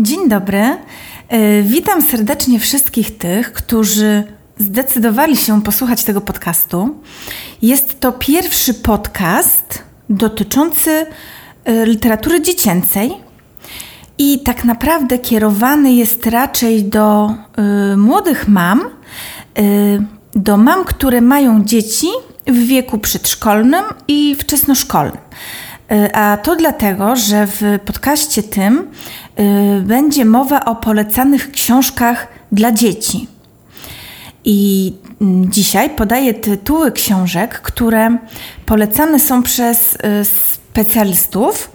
Dzień dobry. E, witam serdecznie wszystkich tych, którzy zdecydowali się posłuchać tego podcastu. Jest to pierwszy podcast dotyczący e, literatury dziecięcej i tak naprawdę kierowany jest raczej do y, młodych mam, do mam, które mają dzieci w wieku przedszkolnym i wczesnoszkolnym. A to dlatego, że w podcaście tym będzie mowa o polecanych książkach dla dzieci. I mm, dzisiaj podaję tytuły książek, które polecane są przez y, specjalistów,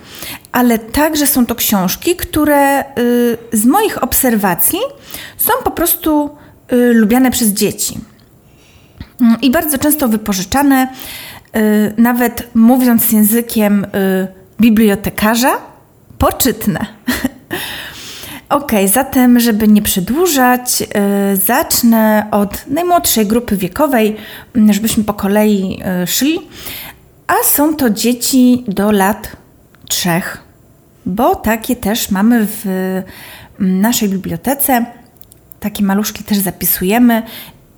ale także są to książki, które z moich obserwacji są po prostu lubiane przez dzieci. Mm, I bardzo często wypożyczane Y, nawet mówiąc językiem y, bibliotekarza, poczytne. Ok, zatem, żeby nie przedłużać, y, zacznę od najmłodszej grupy wiekowej, mm, żebyśmy po kolei szli. A są to dzieci do lat trzech, bo takie też mamy w mm, naszej bibliotece. Takie maluszki też zapisujemy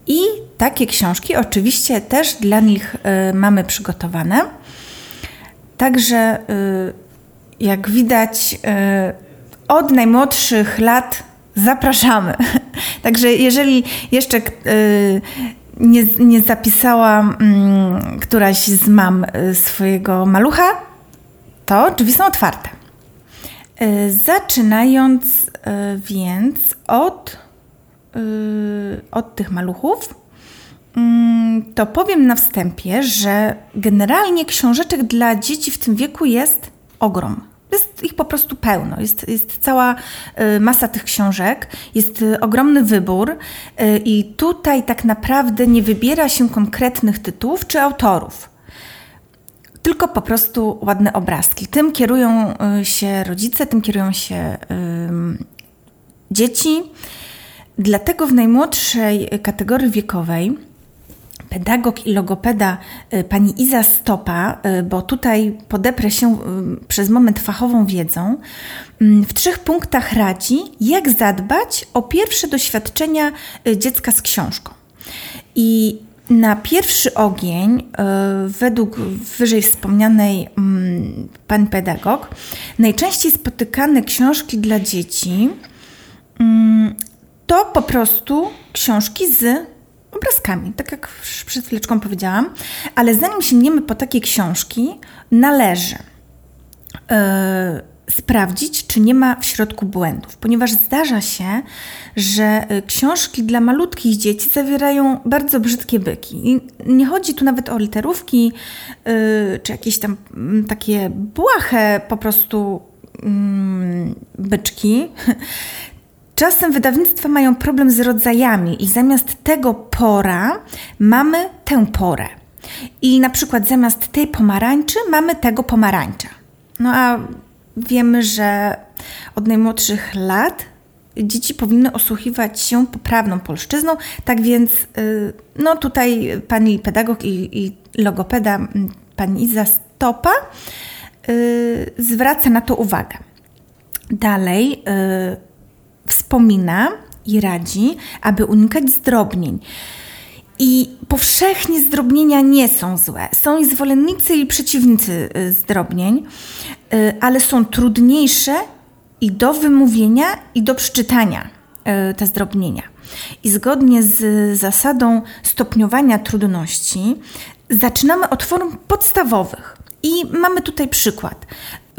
i takie książki oczywiście też dla nich y, mamy przygotowane. Także y, jak widać, y, od najmłodszych lat zapraszamy. Także jeżeli jeszcze nie, nie zapisała mm, któraś z mam swojego malucha, to drzwi są otwarte. Zaczynając więc od Y, od tych maluchów, mm, to powiem na wstępie, że generalnie książeczek dla dzieci w tym wieku jest ogrom. Jest ich po prostu pełno. Jest, jest cała y, masa tych książek, jest y, ogromny wybór, i tutaj tak naprawdę nie wybiera się konkretnych tytułów czy autorów tylko po prostu ładne obrazki. Tym kierują się rodzice, tym kierują się dzieci. Dlatego w najmłodszej kategorii wiekowej pedagog i logopeda y, pani Iza Stopa, y, bo tutaj podeprę się y, przez moment fachową wiedzą, mm, w trzech punktach radzi, jak zadbać o pierwsze doświadczenia dziecka z książką. I na pierwszy ogień, według wyżej wspomnianej mm, pani pedagog, najczęściej spotykane książki dla dzieci mm, to po prostu książki z obrazkami, tak jak przed chwileczką powiedziałam, ale zanim sięgniemy po takie książki, należy yy, sprawdzić, czy nie ma w środku błędów, ponieważ zdarza się, że e, książki dla malutkich dzieci zawierają bardzo brzydkie byki. I nie chodzi tu nawet o literówki, yy, czy jakieś tam mm, takie błahe po prostu mm, byczki, Czasem wydawnictwa mają problem z rodzajami i zamiast tego pora mamy tę porę. I na przykład zamiast tej pomarańczy mamy tego pomarańcza. No a wiemy, że od najmłodszych lat dzieci powinny osłuchiwać się poprawną polszczyzną, tak więc y, no tutaj pani pedagog i, i logopeda, pani Iza Stopa yy, zwraca na to uwagę. Dalej yy, wspomina i radzi, aby unikać zdrobnień. I powszechnie zdrobnienia nie są złe. Są i zwolennicy i przeciwnicy y, zdrobnień, y, ale są trudniejsze i do wymówienia, i do przeczytania y, te zdrobnienia. I zgodnie z zasadą stopniowania trudności, zaczynamy od form podstawowych. I mamy tutaj przykład.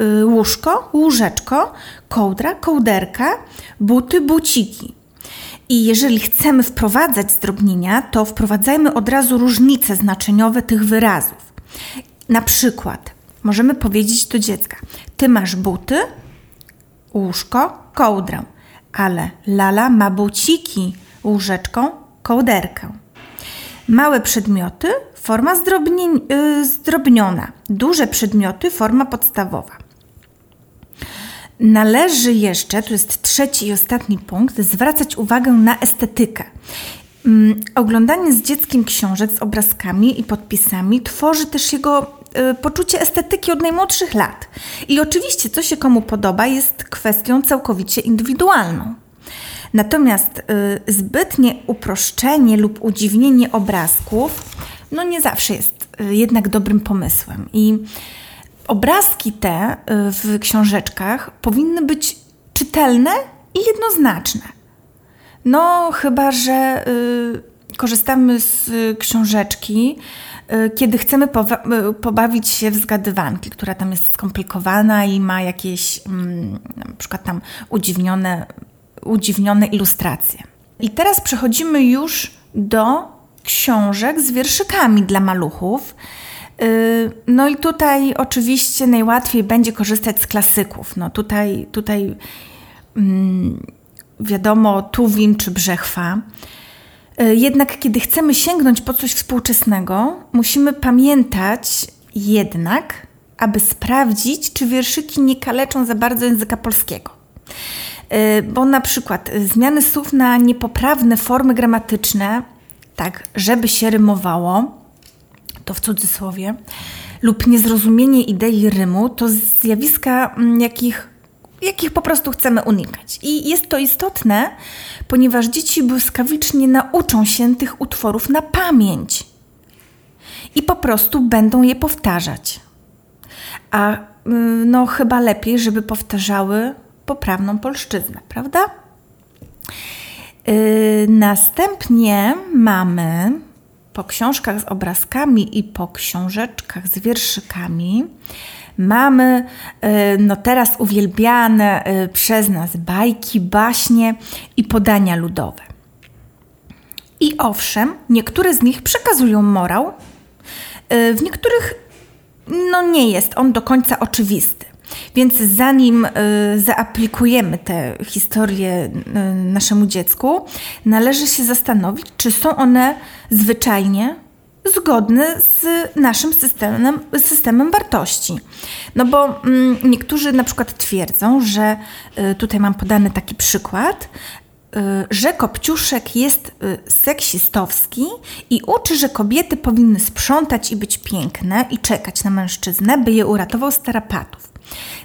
Y, łóżko, łóżeczko, kołdra, kołderka, buty, buciki. I jeżeli chcemy wprowadzać zdrobnienia, to wprowadzajmy od razu różnice znaczeniowe tych wyrazów. Na przykład możemy powiedzieć do dziecka: Ty masz buty, łóżko, kołdrę, ale lala ma buciki, łóżeczką, kołderkę. Małe przedmioty forma yy, zdrobniona, duże przedmioty forma podstawowa. Należy jeszcze, to jest trzeci i ostatni punkt, zwracać uwagę na estetykę. Mm, oglądanie z dzieckiem książek z obrazkami i podpisami tworzy też jego y, poczucie estetyki od najmłodszych lat. I oczywiście, co się komu podoba, jest kwestią całkowicie indywidualną. Natomiast y, zbytnie uproszczenie lub udziwnienie obrazków, no nie zawsze jest y, jednak dobrym pomysłem. I obrazki te y, w książeczkach powinny być czytelne i jednoznaczne. No, chyba że y, korzystamy z książeczki, y, kiedy chcemy y, pobawić się w zgadywanki, która tam jest skomplikowana i ma jakieś mm, na przykład tam udziwnione, udziwnione ilustracje. I teraz przechodzimy już do książek z wierszykami dla maluchów. Y, no i tutaj oczywiście najłatwiej będzie korzystać z klasyków. No tutaj, tutaj mm, wiadomo Tuwim czy Brzechwa. Y, jednak kiedy chcemy sięgnąć po coś współczesnego, musimy pamiętać jednak, aby sprawdzić, czy wierszyki nie kaleczą za bardzo języka polskiego. Y, bo na przykład zmiany słów na niepoprawne formy gramatyczne, tak żeby się rymowało, to w cudzysłowie, lub niezrozumienie idei rymu to zjawiska, mm, jakich, jakich po prostu chcemy unikać. I jest to istotne, ponieważ dzieci błyskawicznie nauczą się tych utworów na pamięć i po prostu będą je powtarzać. A mm, no, chyba lepiej, żeby powtarzały poprawną polszczyznę, prawda? Yy, następnie mamy po książkach z obrazkami i po książeczkach z wierszykami mamy e, no teraz uwielbiane e, przez nas bajki, baśnie i podania ludowe. I owszem, niektóre z nich przekazują morał, e, w niektórych no nie jest on do końca oczywisty. Więc zanim y, zaaplikujemy te historie y, naszemu dziecku, należy się zastanowić, czy są one zwyczajnie zgodne z naszym systemem, systemem wartości. No bo mm, niektórzy na przykład twierdzą, że y, tutaj mam podany taki przykład, że Kopciuszek jest seksistowski i uczy, że kobiety powinny sprzątać i być piękne i czekać na mężczyznę, by je uratował z tarapatów.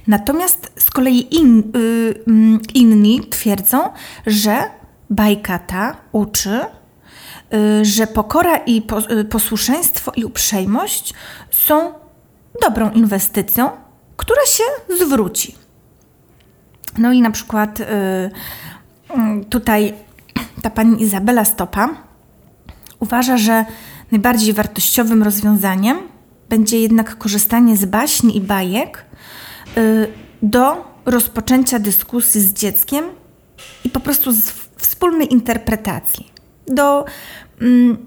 Natomiast z kolei in, y, mm, inni twierdzą, że bajka ta uczy, y, że pokora i y, posłuszeństwo i uprzejmość są dobrą inwestycją, która się zwróci. No i na przykład mm, tutaj ta pani Izabela Stopa uważa, że najbardziej wartościowym rozwiązaniem będzie jednak korzystanie z baśni i bajek, do rozpoczęcia dyskusji z dzieckiem i po prostu z wspólnej interpretacji. Do, mm,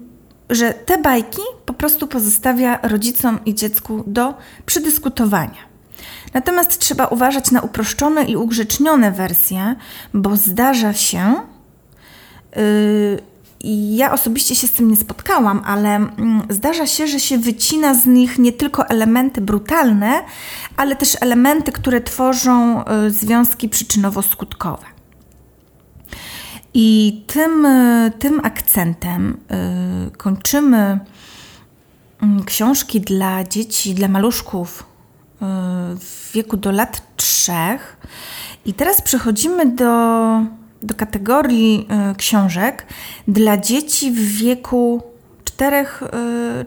że te bajki po prostu pozostawia rodzicom i dziecku do przedyskutowania. Natomiast trzeba uważać na uproszczone i ugrzecznione wersje, bo zdarza się, yy, ja osobiście się z tym nie spotkałam, ale mm, zdarza się, że się wycina z nich nie tylko elementy brutalne, ale też elementy, które tworzą y, związki przyczynowo-skutkowe. I tym, y, tym akcentem y, kończymy mm, książki dla dzieci, dla maluszków w wieku do lat trzech. I teraz przechodzimy do do kategorii y, książek dla dzieci w wieku 4,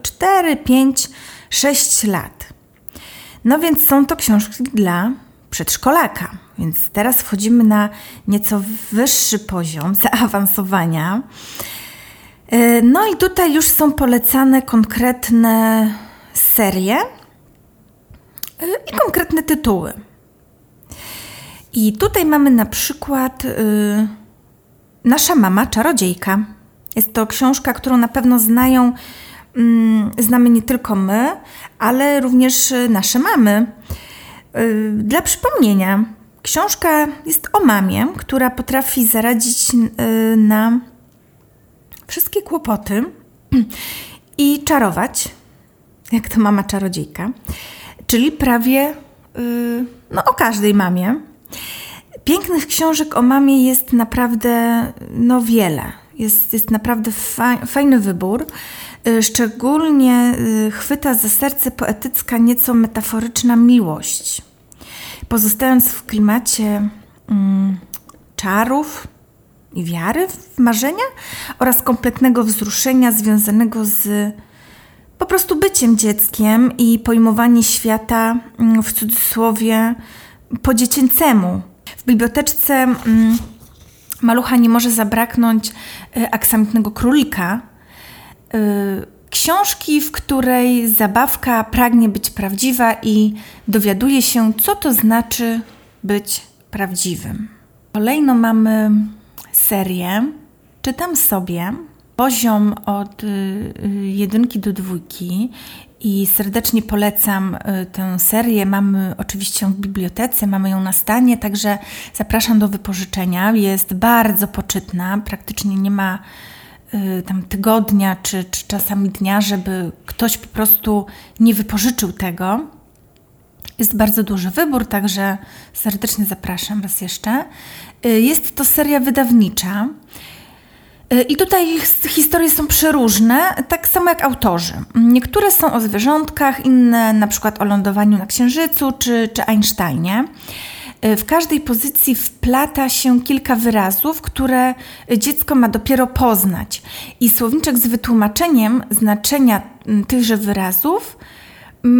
4, 5, 6 lat. No więc są to książki dla przedszkolaka. Więc teraz wchodzimy na nieco wyższy poziom zaawansowania. Y, no i tutaj już są polecane konkretne serie y, i konkretne tytuły. I tutaj mamy na przykład y, Nasza mama czarodziejka. Jest to książka, którą na pewno znają, y, znamy nie tylko my, ale również nasze mamy. Y, dla przypomnienia, książka jest o mamie, która potrafi zaradzić y, na wszystkie kłopoty i czarować, jak to mama czarodziejka, czyli prawie y, no, o każdej mamie. Pięknych książek o mamie jest naprawdę no wiele. Jest, jest naprawdę fa fajny wybór. Y, szczególnie y, chwyta za serce poetycka, nieco metaforyczna miłość. Pozostając w klimacie mm, czarów i wiary w marzenia oraz kompletnego wzruszenia związanego z po prostu byciem dzieckiem i pojmowanie świata mm, w cudzysłowie po dziecięcemu. W biblioteczce mm, malucha nie może zabraknąć y, aksamitnego królika, y, książki, w której zabawka pragnie być prawdziwa i dowiaduje się, co to znaczy być prawdziwym. Kolejno mamy serię Czytam sobie poziom od y, jedynki do dwójki i serdecznie polecam tę serię. Mamy oczywiście ją w bibliotece, mamy ją na stanie, także zapraszam do wypożyczenia. Jest bardzo poczytna, praktycznie nie ma Y, tam tygodnia, czy, czy czasami dnia, żeby ktoś po prostu nie wypożyczył tego. Jest bardzo duży wybór, także serdecznie zapraszam raz jeszcze. Y, jest to seria wydawnicza. Y, I tutaj historie są przeróżne, tak samo jak autorzy. Niektóre są o zwierzątkach, inne na przykład o lądowaniu na Księżycu czy, czy Einsteinie. E, w każdej pozycji wplata się kilka wyrazów, które dziecko ma dopiero poznać. I słowniczek z wytłumaczeniem znaczenia tychże wyrazów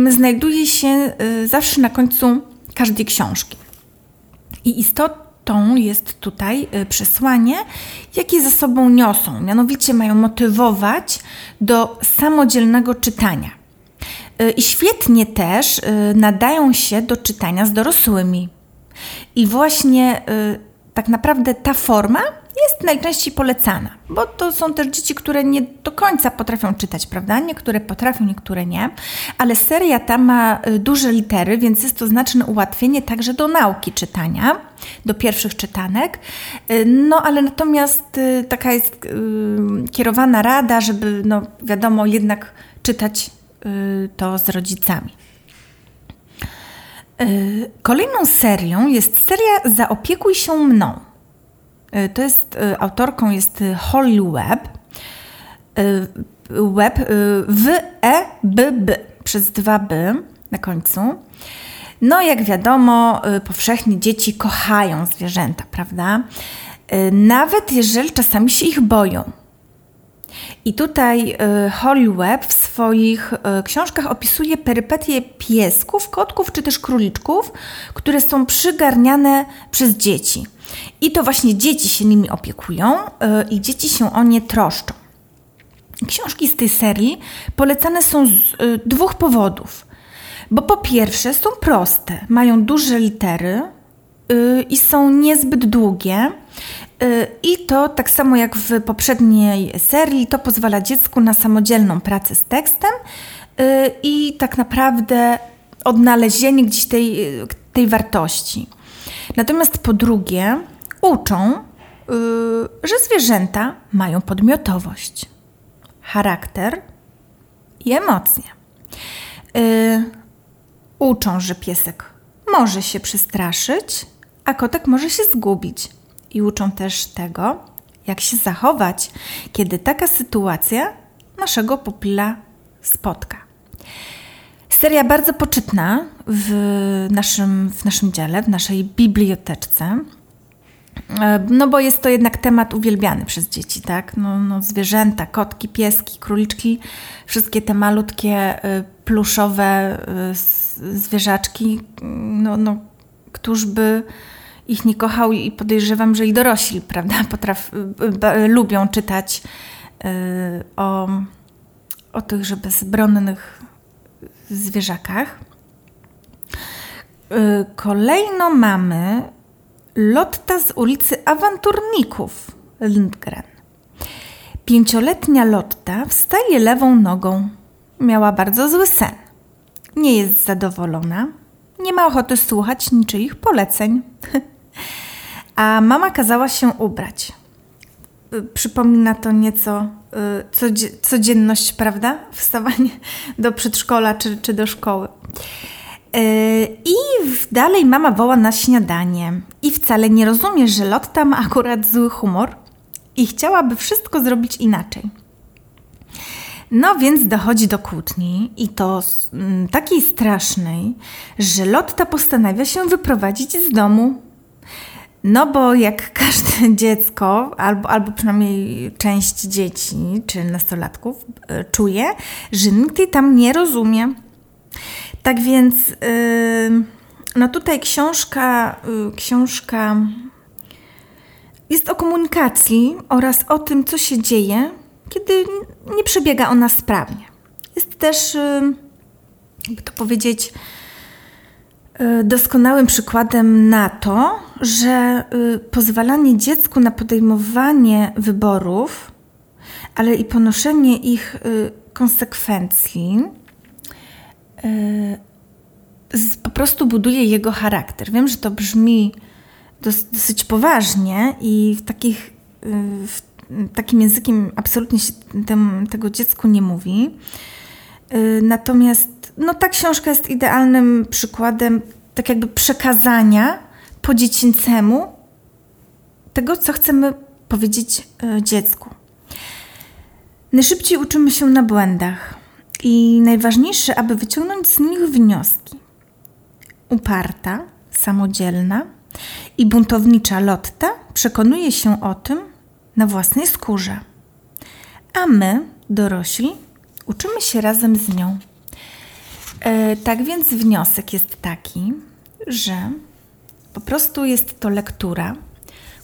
znajduje się e, zawsze na końcu każdej książki. I istotą jest tutaj e, przesłanie, jakie za sobą niosą. Mianowicie mają motywować do samodzielnego czytania. I świetnie też nadają się do czytania z dorosłymi. I właśnie y, tak naprawdę ta forma jest najczęściej polecana, bo to są też dzieci, które nie do końca potrafią czytać, prawda? Niektóre potrafią, niektóre nie, ale seria ta ma y, duże litery, więc jest to znaczne ułatwienie także do nauki czytania, do pierwszych czytanek. Y, no ale natomiast y, taka jest kierowana rada, żeby, no wiadomo, jednak czytać to z rodzicami. Kolejną serią jest seria Zaopiekuj się mną. E, to jest, e, autorką jest Holly Webb. Webb w E B B przez dwa B na końcu. No, jak wiadomo, powszechnie dzieci kochają zwierzęta, prawda? Nawet jeżeli czasami się ich boją. I tutaj y, Holly Webb w swoich y, książkach opisuje perypetie piesków, kotków czy też króliczków, które są przygarniane przez dzieci. I to właśnie dzieci się nimi opiekują y, i dzieci się o nie troszczą. Książki z tej serii polecane są z dwóch powodów. Bo po pierwsze są proste, mają duże litery i są niezbyt długie Y, I to tak samo jak w poprzedniej serii, to pozwala dziecku na samodzielną pracę z tekstem y, i tak naprawdę odnalezienie gdzieś tej, tej wartości. Natomiast po drugie, uczą, y, że zwierzęta mają podmiotowość, charakter i emocje. Uczą, że piesek może się przestraszyć, a kotek może się zgubić i uczą też tego, jak się zachować, kiedy taka sytuacja naszego pupila spotka. Seria bardzo poczytna w naszym, w naszym dziale, w naszej biblioteczce. E, no bo jest to jednak temat uwielbiany przez dzieci, tak? No, no zwierzęta, kotki, pieski, króliczki, wszystkie te malutkie y, pluszowe y, zwierzaczki, no, no któż by ich nie kochał i podejrzewam, że i dorośli, prawda, potraf, lubią czytać y, o, o tychże bezbronnych zwierzakach. Y, kolejno mamy Lotta z ulicy Awanturników Lindgren. Pięcioletnia Lotta wstaje lewą nogą. Miała bardzo zły sen. Nie jest zadowolona. Nie ma ochoty słuchać niczyich poleceń. a mama kazała się ubrać. Y, przypomina to nieco y, codzienność, prawda? Wstawanie do przedszkola czy, czy do szkoły. Y, I dalej mama woła na śniadanie i wcale nie rozumie, że Lotta ma akurat zły humor i chciałaby wszystko zrobić inaczej. No więc dochodzi do kłótni i to takiej strasznej, że Lotta postanawia się wyprowadzić z domu. No bo jak każde dziecko, albo, albo przynajmniej część dzieci czy nastolatków y, czuje, że nikt jej tam nie rozumie. Tak więc yy, no tutaj książka, yy, książka jest o komunikacji oraz o tym, co się dzieje, kiedy nie przebiega ona sprawnie. Jest też, yy, jakby to powiedzieć, y, doskonałym przykładem na to, że y, pozwalanie dziecku na podejmowanie wyborów, ale i ponoszenie ich y, konsekwencji, po prostu buduje jego charakter. Wiem, że to brzmi dosyć poważnie i w takich, w takim językiem absolutnie się tego dziecku nie mówi. Natomiast no, ta książka jest idealnym przykładem tak jakby przekazania po dziecięcemu tego, co chcemy powiedzieć e, dziecku. Najszybciej uczymy się na błędach i najważniejsze, aby wyciągnąć z nich wnioski. Uparta, samodzielna i buntownicza Lotta przekonuje się o tym na własnej skórze. A my, dorośli, uczymy się razem z nią. E, tak więc wniosek jest taki, że po prostu jest to lektura,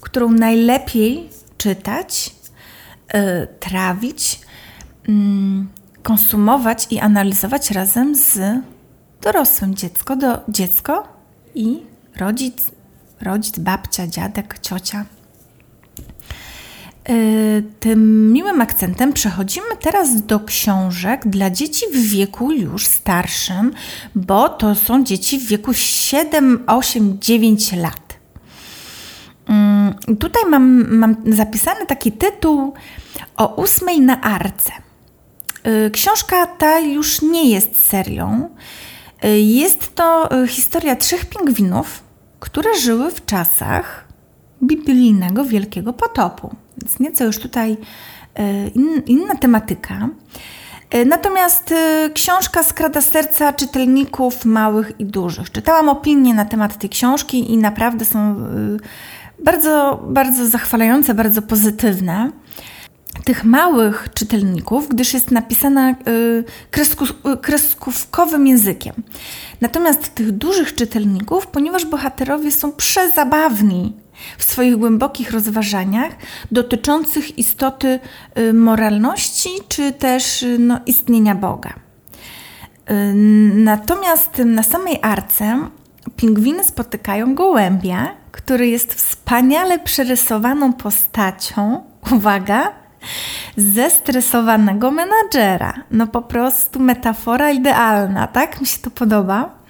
którą najlepiej czytać, yy, trawić, yy, konsumować i analizować razem z dorosłym dziecko, do, dziecko i rodzic, rodzic, babcia, dziadek, ciocia. Y, tym miłym akcentem przechodzimy teraz do książek dla dzieci w wieku już starszym, bo to są dzieci w wieku 7, 8, 9 lat. Mm, tutaj mam, mam zapisany taki tytuł o ósmej na arce. Y, książka ta już nie jest serią. Y, jest to historia trzech pingwinów, które żyły w czasach biblijnego Wielkiego Potopu. Więc nieco już tutaj e, inna tematyka. E, natomiast e, książka skrada serca czytelników małych i dużych. Czytałam opinie na temat tej książki i naprawdę są bardzo, bardzo zachwalające, bardzo pozytywne. Tych małych czytelników, gdyż jest napisana kreskówkowym językiem. Natomiast tych dużych czytelników, ponieważ bohaterowie są przezabawni, w swoich głębokich rozważaniach dotyczących istoty y, moralności czy też y, no, istnienia Boga. Y, natomiast na samej arce pingwiny spotykają gołębia, który jest wspaniale przerysowaną postacią, uwaga, zestresowanego menadżera. No po prostu metafora idealna, tak? Mi się to podoba.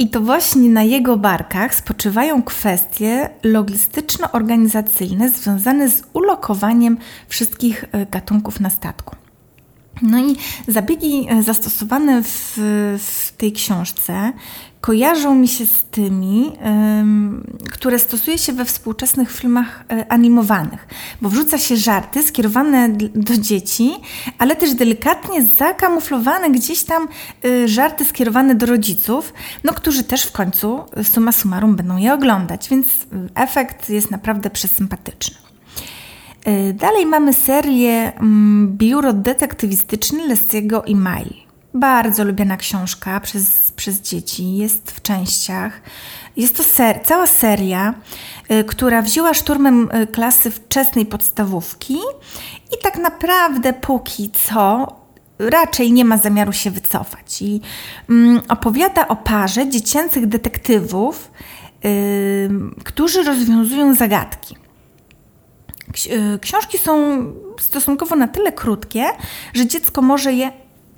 I to właśnie na jego barkach spoczywają kwestie logistyczno-organizacyjne związane z ulokowaniem wszystkich e, gatunków na statku. No i zabiegi e, zastosowane w, w tej książce kojarzą mi się z tymi, które stosuje się we współczesnych filmach e, animowanych, bo wrzuca się żarty skierowane do dzieci, ale też delikatnie zakamuflowane gdzieś tam e, żarty skierowane do rodziców, no, którzy też w końcu suma summarum będą je oglądać, więc efekt jest naprawdę przesympatyczny. Dalej mamy serię mm, Biuro detektywistyczne Lessiego i Mai. Bardzo lubiana książka przez, przez dzieci, jest w częściach. Jest to ser, cała seria, y, która wzięła szturmem y, klasy wczesnej podstawówki i tak naprawdę póki co raczej nie ma zamiaru się wycofać. I mm, opowiada o parze dziecięcych detektywów, y, którzy rozwiązują zagadki. Y, książki są stosunkowo na tyle krótkie, że dziecko może je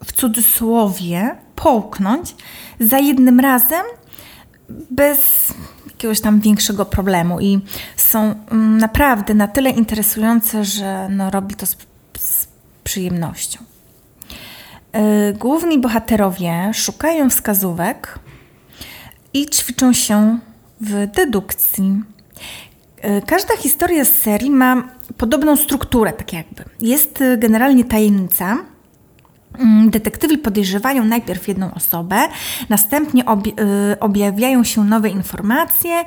w cudzysłowie połknąć za jednym razem bez jakiegoś tam większego problemu i są mm, naprawdę na tyle interesujące, że no, robi to z, z przyjemnością. Y, główni bohaterowie szukają wskazówek i ćwiczą się w dedukcji. Y, każda historia z serii ma podobną strukturę, tak jakby. Jest generalnie tajemnica, Mm, detektywi podejrzewają najpierw jedną osobę, następnie y, objawiają się nowe informacje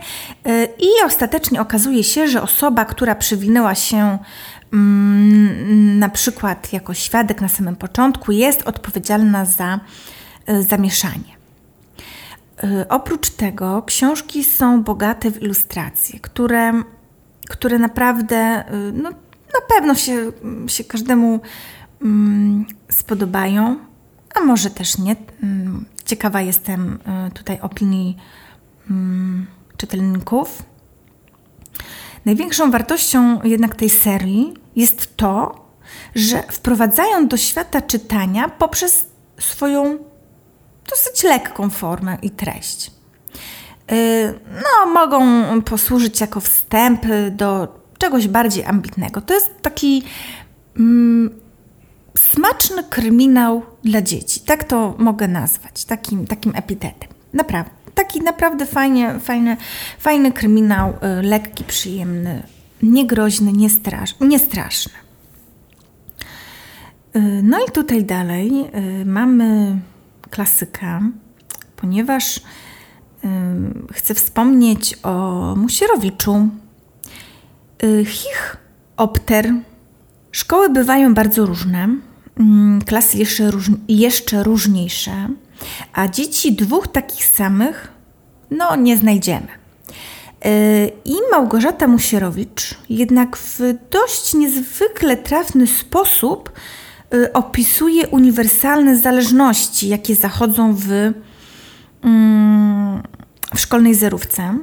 i ostatecznie okazuje się, że osoba, która przywinęła się mm, na przykład jako świadek na samym początku, jest odpowiedzialna za zamieszanie. Oprócz tego książki są bogate w ilustracje, które, które naprawdę no, na pewno się, się każdemu Mm, spodobają, a może też nie. Mm, ciekawa jestem y, tutaj opinii mm, czytelników. Największą wartością jednak tej serii jest to, że wprowadzają do świata czytania poprzez swoją dosyć lekką formę i treść. Y, no, mogą posłużyć jako wstęp do czegoś bardziej ambitnego. To jest taki smaczny kryminał dla dzieci. Tak to mogę nazwać, takim, takim epitetem. Naprawdę. Taki naprawdę fajnie, fajny, fajny kryminał, y, lekki, przyjemny, niegroźny, niestrasz, niestraszny. Y, no i tutaj dalej mamy klasyka, ponieważ chcę wspomnieć o Musierowiczu. Y, Hich Opter Szkoły bywają bardzo różne, klasy jeszcze, róż, jeszcze różniejsze, a dzieci dwóch takich samych no nie znajdziemy. Y, I Małgorzata Musierowicz jednak w dość niezwykle trafny sposób opisuje uniwersalne zależności, jakie zachodzą w, mm, w szkolnej zerówce.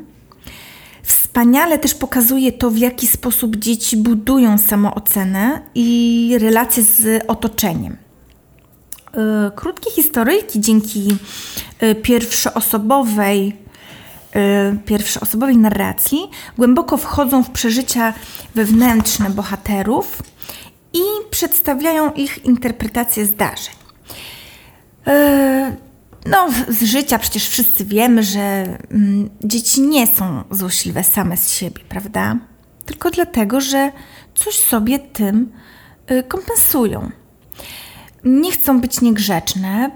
Wspaniale też pokazuje to, w jaki sposób dzieci budują samoocenę i relacje z otoczeniem. E, krótkie historyjki dzięki e, pierwszoosobowej, pierwszoosobowej narracji głęboko wchodzą w przeżycia wewnętrzne bohaterów i przedstawiają ich interpretację zdarzeń. No, z życia przecież wszyscy wiemy, że mm, dzieci nie są złośliwe same z siebie, prawda? Tylko dlatego, że coś sobie tym y, kompensują. Nie chcą być niegrzeczne,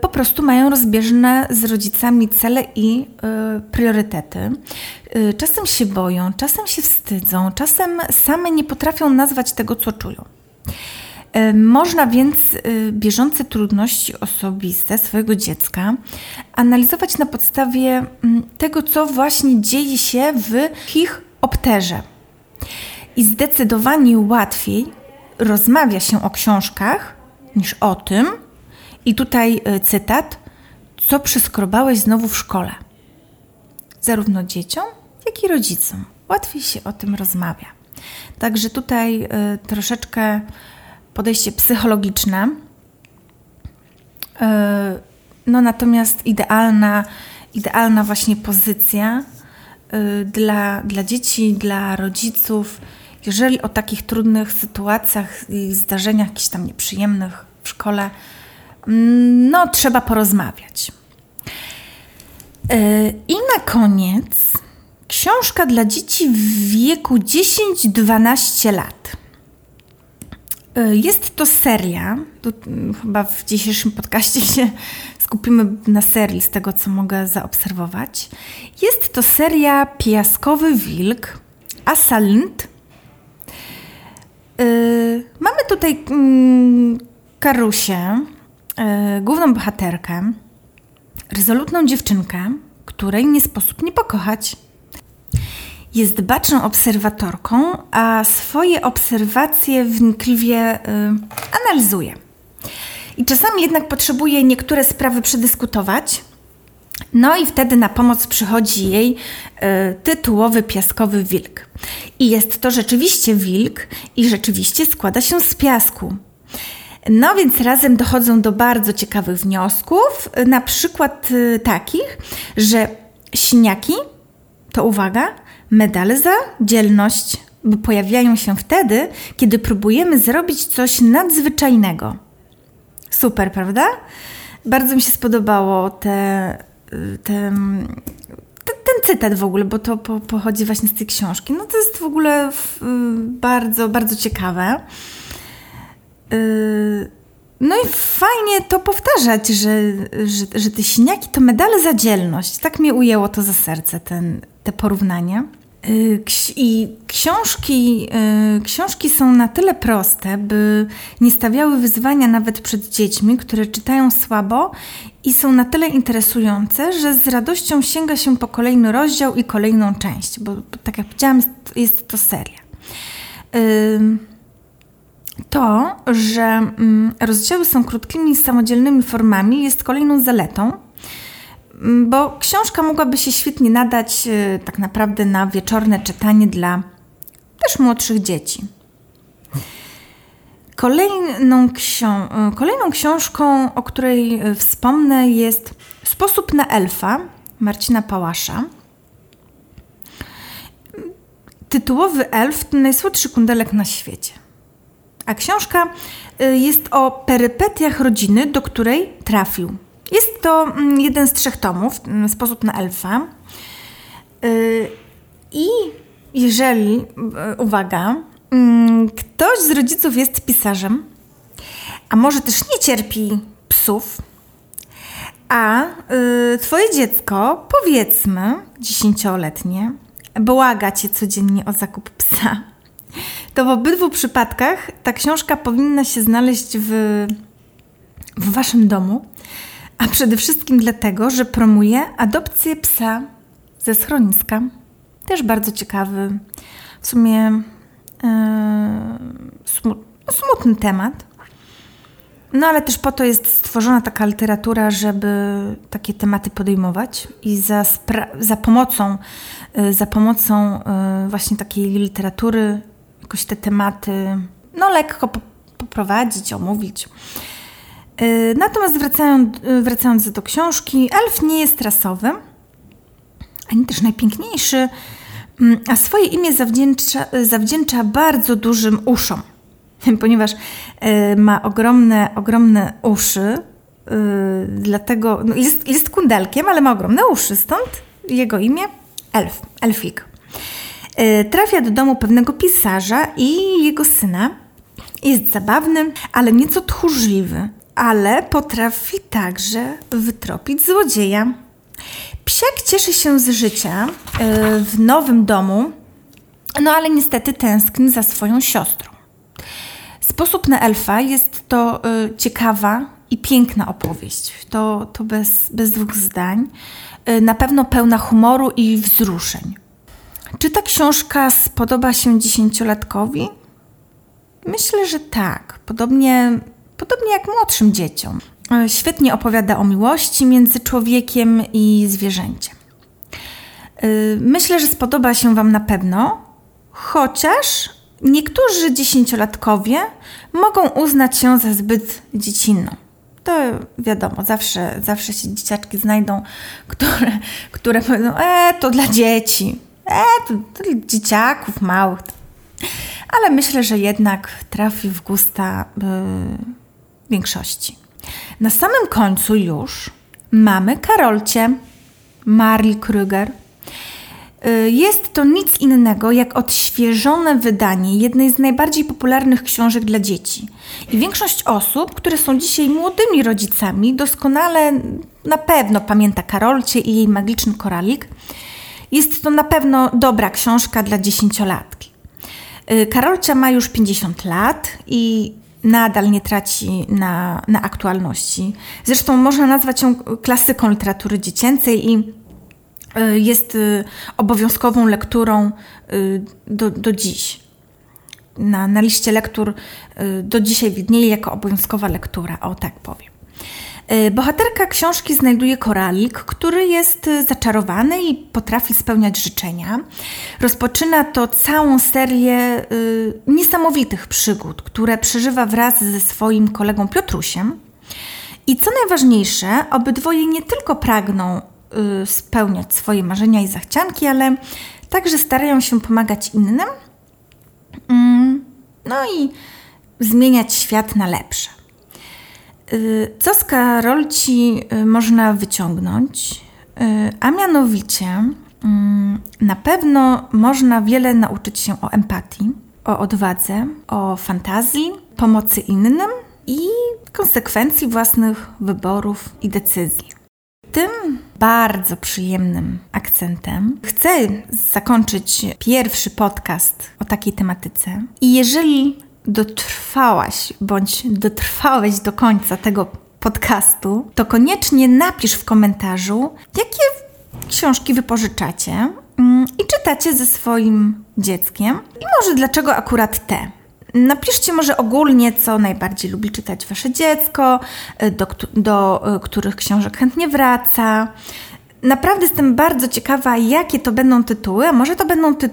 po prostu mają rozbieżne z rodzicami cele i y, priorytety. Y, czasem się boją, czasem się wstydzą, czasem same nie potrafią nazwać tego, co czują. Można więc bieżące trudności osobiste swojego dziecka analizować na podstawie mm, tego, co właśnie dzieje się w ich opterze. I zdecydowanie łatwiej rozmawia się o książkach niż o tym, i tutaj e, cytat, co przyskrobałeś znowu w szkole. Zarówno dzieciom, jak i rodzicom. Łatwiej się o tym rozmawia. Także tutaj troszeczkę podejście psychologiczne. E, no natomiast idealna, idealna właśnie pozycja e, dla, dla dzieci, dla rodziców, jeżeli o takich trudnych sytuacjach i zdarzeniach jakichś tam nieprzyjemnych w szkole, no trzeba porozmawiać. E, I na koniec książka dla dzieci w wieku 10-12 lat. E, jest to seria. Mm, chyba w dzisiejszym podcaście się skupimy na serii, z tego co mogę zaobserwować. Jest to seria Piaskowy Wilk, Asalint. Yy, mamy tutaj yy, Karusię, główną bohaterkę, rezolutną dziewczynkę, której nie sposób nie pokochać. Jest baczną obserwatorką, a swoje obserwacje wnikliwie y, analizuje. I czasami jednak potrzebuje niektóre sprawy przedyskutować. No i wtedy na pomoc przychodzi jej y, tytułowy piaskowy wilk. I jest to rzeczywiście wilk i rzeczywiście składa się z piasku. No więc razem dochodzą do bardzo ciekawych wniosków, na przykład y, takich, że śniaki, to uwaga, Medale za dzielność, pojawiają się wtedy, kiedy próbujemy zrobić coś nadzwyczajnego. Super, prawda? Bardzo mi się spodobało te, te, ten cytat w ogóle, bo to po, pochodzi właśnie z tej książki. No to jest w ogóle w, bardzo, bardzo ciekawe. Yy, no i fajnie to powtarzać, że, że, że te siniaki to medale za dzielność. Tak mnie ujęło to za serce, ten, te porównania. Y, I książki, y, książki są na tyle proste, by nie stawiały wyzwania nawet przed dziećmi, które czytają słabo i są na tyle interesujące, że z radością sięga się po kolejny rozdział i kolejną część, bo, tak jak powiedziałam, jest, to seria. To, że mm, rozdziały są krótkimi, samodzielnymi formami, jest kolejną zaletą, mm, bo książka mogłaby się świetnie nadać y, tak naprawdę na wieczorne czytanie dla też młodszych dzieci. Kolejną, ksią- kolejną książką, o której y, wspomnę, jest Sposób na elfa Marcina Pałasza. Tytułowy elf to najsłodszy kundelek na świecie. A książka y, jest o perypetiach rodziny, do której trafił. Jest to mm, jeden z trzech tomów, mm, Sposób na elfa. Y, I jeżeli, y, uwaga, mm, ktoś z rodziców jest pisarzem, a może też nie cierpi psów, a twoje dziecko, powiedzmy dziesięcioletnie, błaga cię codziennie o zakup psa, to w obydwu przypadkach ta książka powinna się znaleźć w, w waszym domu, a przede wszystkim dlatego, że promuje adopcję psa ze schroniska. Też bardzo ciekawy, w sumie yy, smutny temat. No ale też po to jest stworzona taka literatura, żeby takie tematy podejmować i za, za pomocą, yy, za pomocą yy, właśnie takiej literatury jakoś te tematy no lekko poprowadzić, omówić. Y, natomiast wracając, y, wracając do książki, elf nie jest rasowy, ani też najpiękniejszy, mm, a swoje imię zawdzięcza, zawdzięcza bardzo dużym uszom, ponieważ y, ma ogromne, ogromne uszy, dlatego no jest, jest kundelkiem, ale ma ogromne uszy, stąd jego imię elf, elfik. E, trafia do domu pewnego pisarza i jego syna. Jest zabawny, ale nieco tchórzliwy, ale potrafi także wytropić złodzieja. Psiak cieszy się z życia e, w nowym domu, no ale niestety tęskni za swoją siostrą. Sposób na elfa jest to e, ciekawa i piękna opowieść. To, to bez, bez dwóch zdań. Na pewno pełna humoru i wzruszeń. Czy ta książka spodoba się dziesięciolatkowi? Myślę, że tak. Podobnie, podobnie jak młodszym dzieciom. E, świetnie opowiada o miłości między człowiekiem i zwierzęciem. E, myślę, że spodoba się Wam na pewno, chociaż niektórzy dziesięciolatkowie mogą uznać się za zbyt dziecinną. To wiadomo, zawsze, zawsze się dzieciaczki znajdą, które, które powiedzą, e, to dla dzieci. E, to, to dzieciaków małych. Ale myślę, że jednak trafi w gusta y, większości. Na samym końcu już mamy Karolcie, Marli Kruger. Y, jest to nic innego jak odświeżone wydanie jednej z najbardziej popularnych książek dla dzieci. I większość osób, które są dzisiaj młodymi rodzicami, doskonale na pewno pamięta Karolcie i jej magiczny koralik. Jest to na pewno dobra książka dla dziesięciolatki. Y, Karolcia ma już 50 lat i nadal nie traci na, na aktualności. Zresztą można nazwać ją klasyką literatury dziecięcej i y, jest y, obowiązkową lekturą do, do dziś. Na, na liście lektur do dzisiaj widnieje jako obowiązkowa lektura, o tak powiem. E, bohaterka książki znajduje koralik, który jest e, zaczarowany i potrafi spełniać życzenia. Rozpoczyna to całą serię y, niesamowitych przygód, które przeżywa wraz ze swoim kolegą Piotrusiem. I co najważniejsze, obydwoje nie tylko pragną y, spełniać swoje marzenia i zachcianki, ale także starają się pomagać innym. Mm, no i zmieniać świat na lepsze. Y, co z Karolci y, można wyciągnąć? Y, a mianowicie, mm, na pewno można wiele nauczyć się o empatii, o odwadze, o fantazji, pomocy innym, i konsekwencji własnych wyborów i decyzji. Tym bardzo przyjemnym akcentem chcę zakończyć pierwszy podcast o takiej tematyce. I jeżeli dotrwałaś bądź dotrwałeś do końca tego podcastu, to koniecznie napisz w komentarzu, jakie książki wypożyczacie mm, i czytacie ze swoim dzieckiem i może dlaczego akurat te. Napiszcie może ogólnie, co najbardziej lubi czytać wasze dziecko, y, do, do y, których książek chętnie wraca. Naprawdę jestem bardzo ciekawa, jakie to będą tytuły, a może to będą ty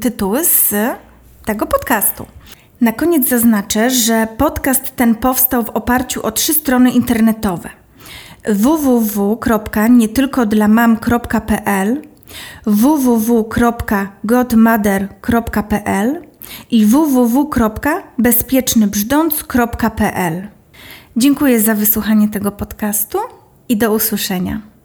tytuły z tego podcastu. Na koniec zaznaczę, że podcast ten powstał w oparciu o trzy strony internetowe: www.nietylkodlamam.pl, www.godmother.pl i www.bezpiecznybrzdąc.pl. Dziękuję za wysłuchanie tego podcastu i do usłyszenia.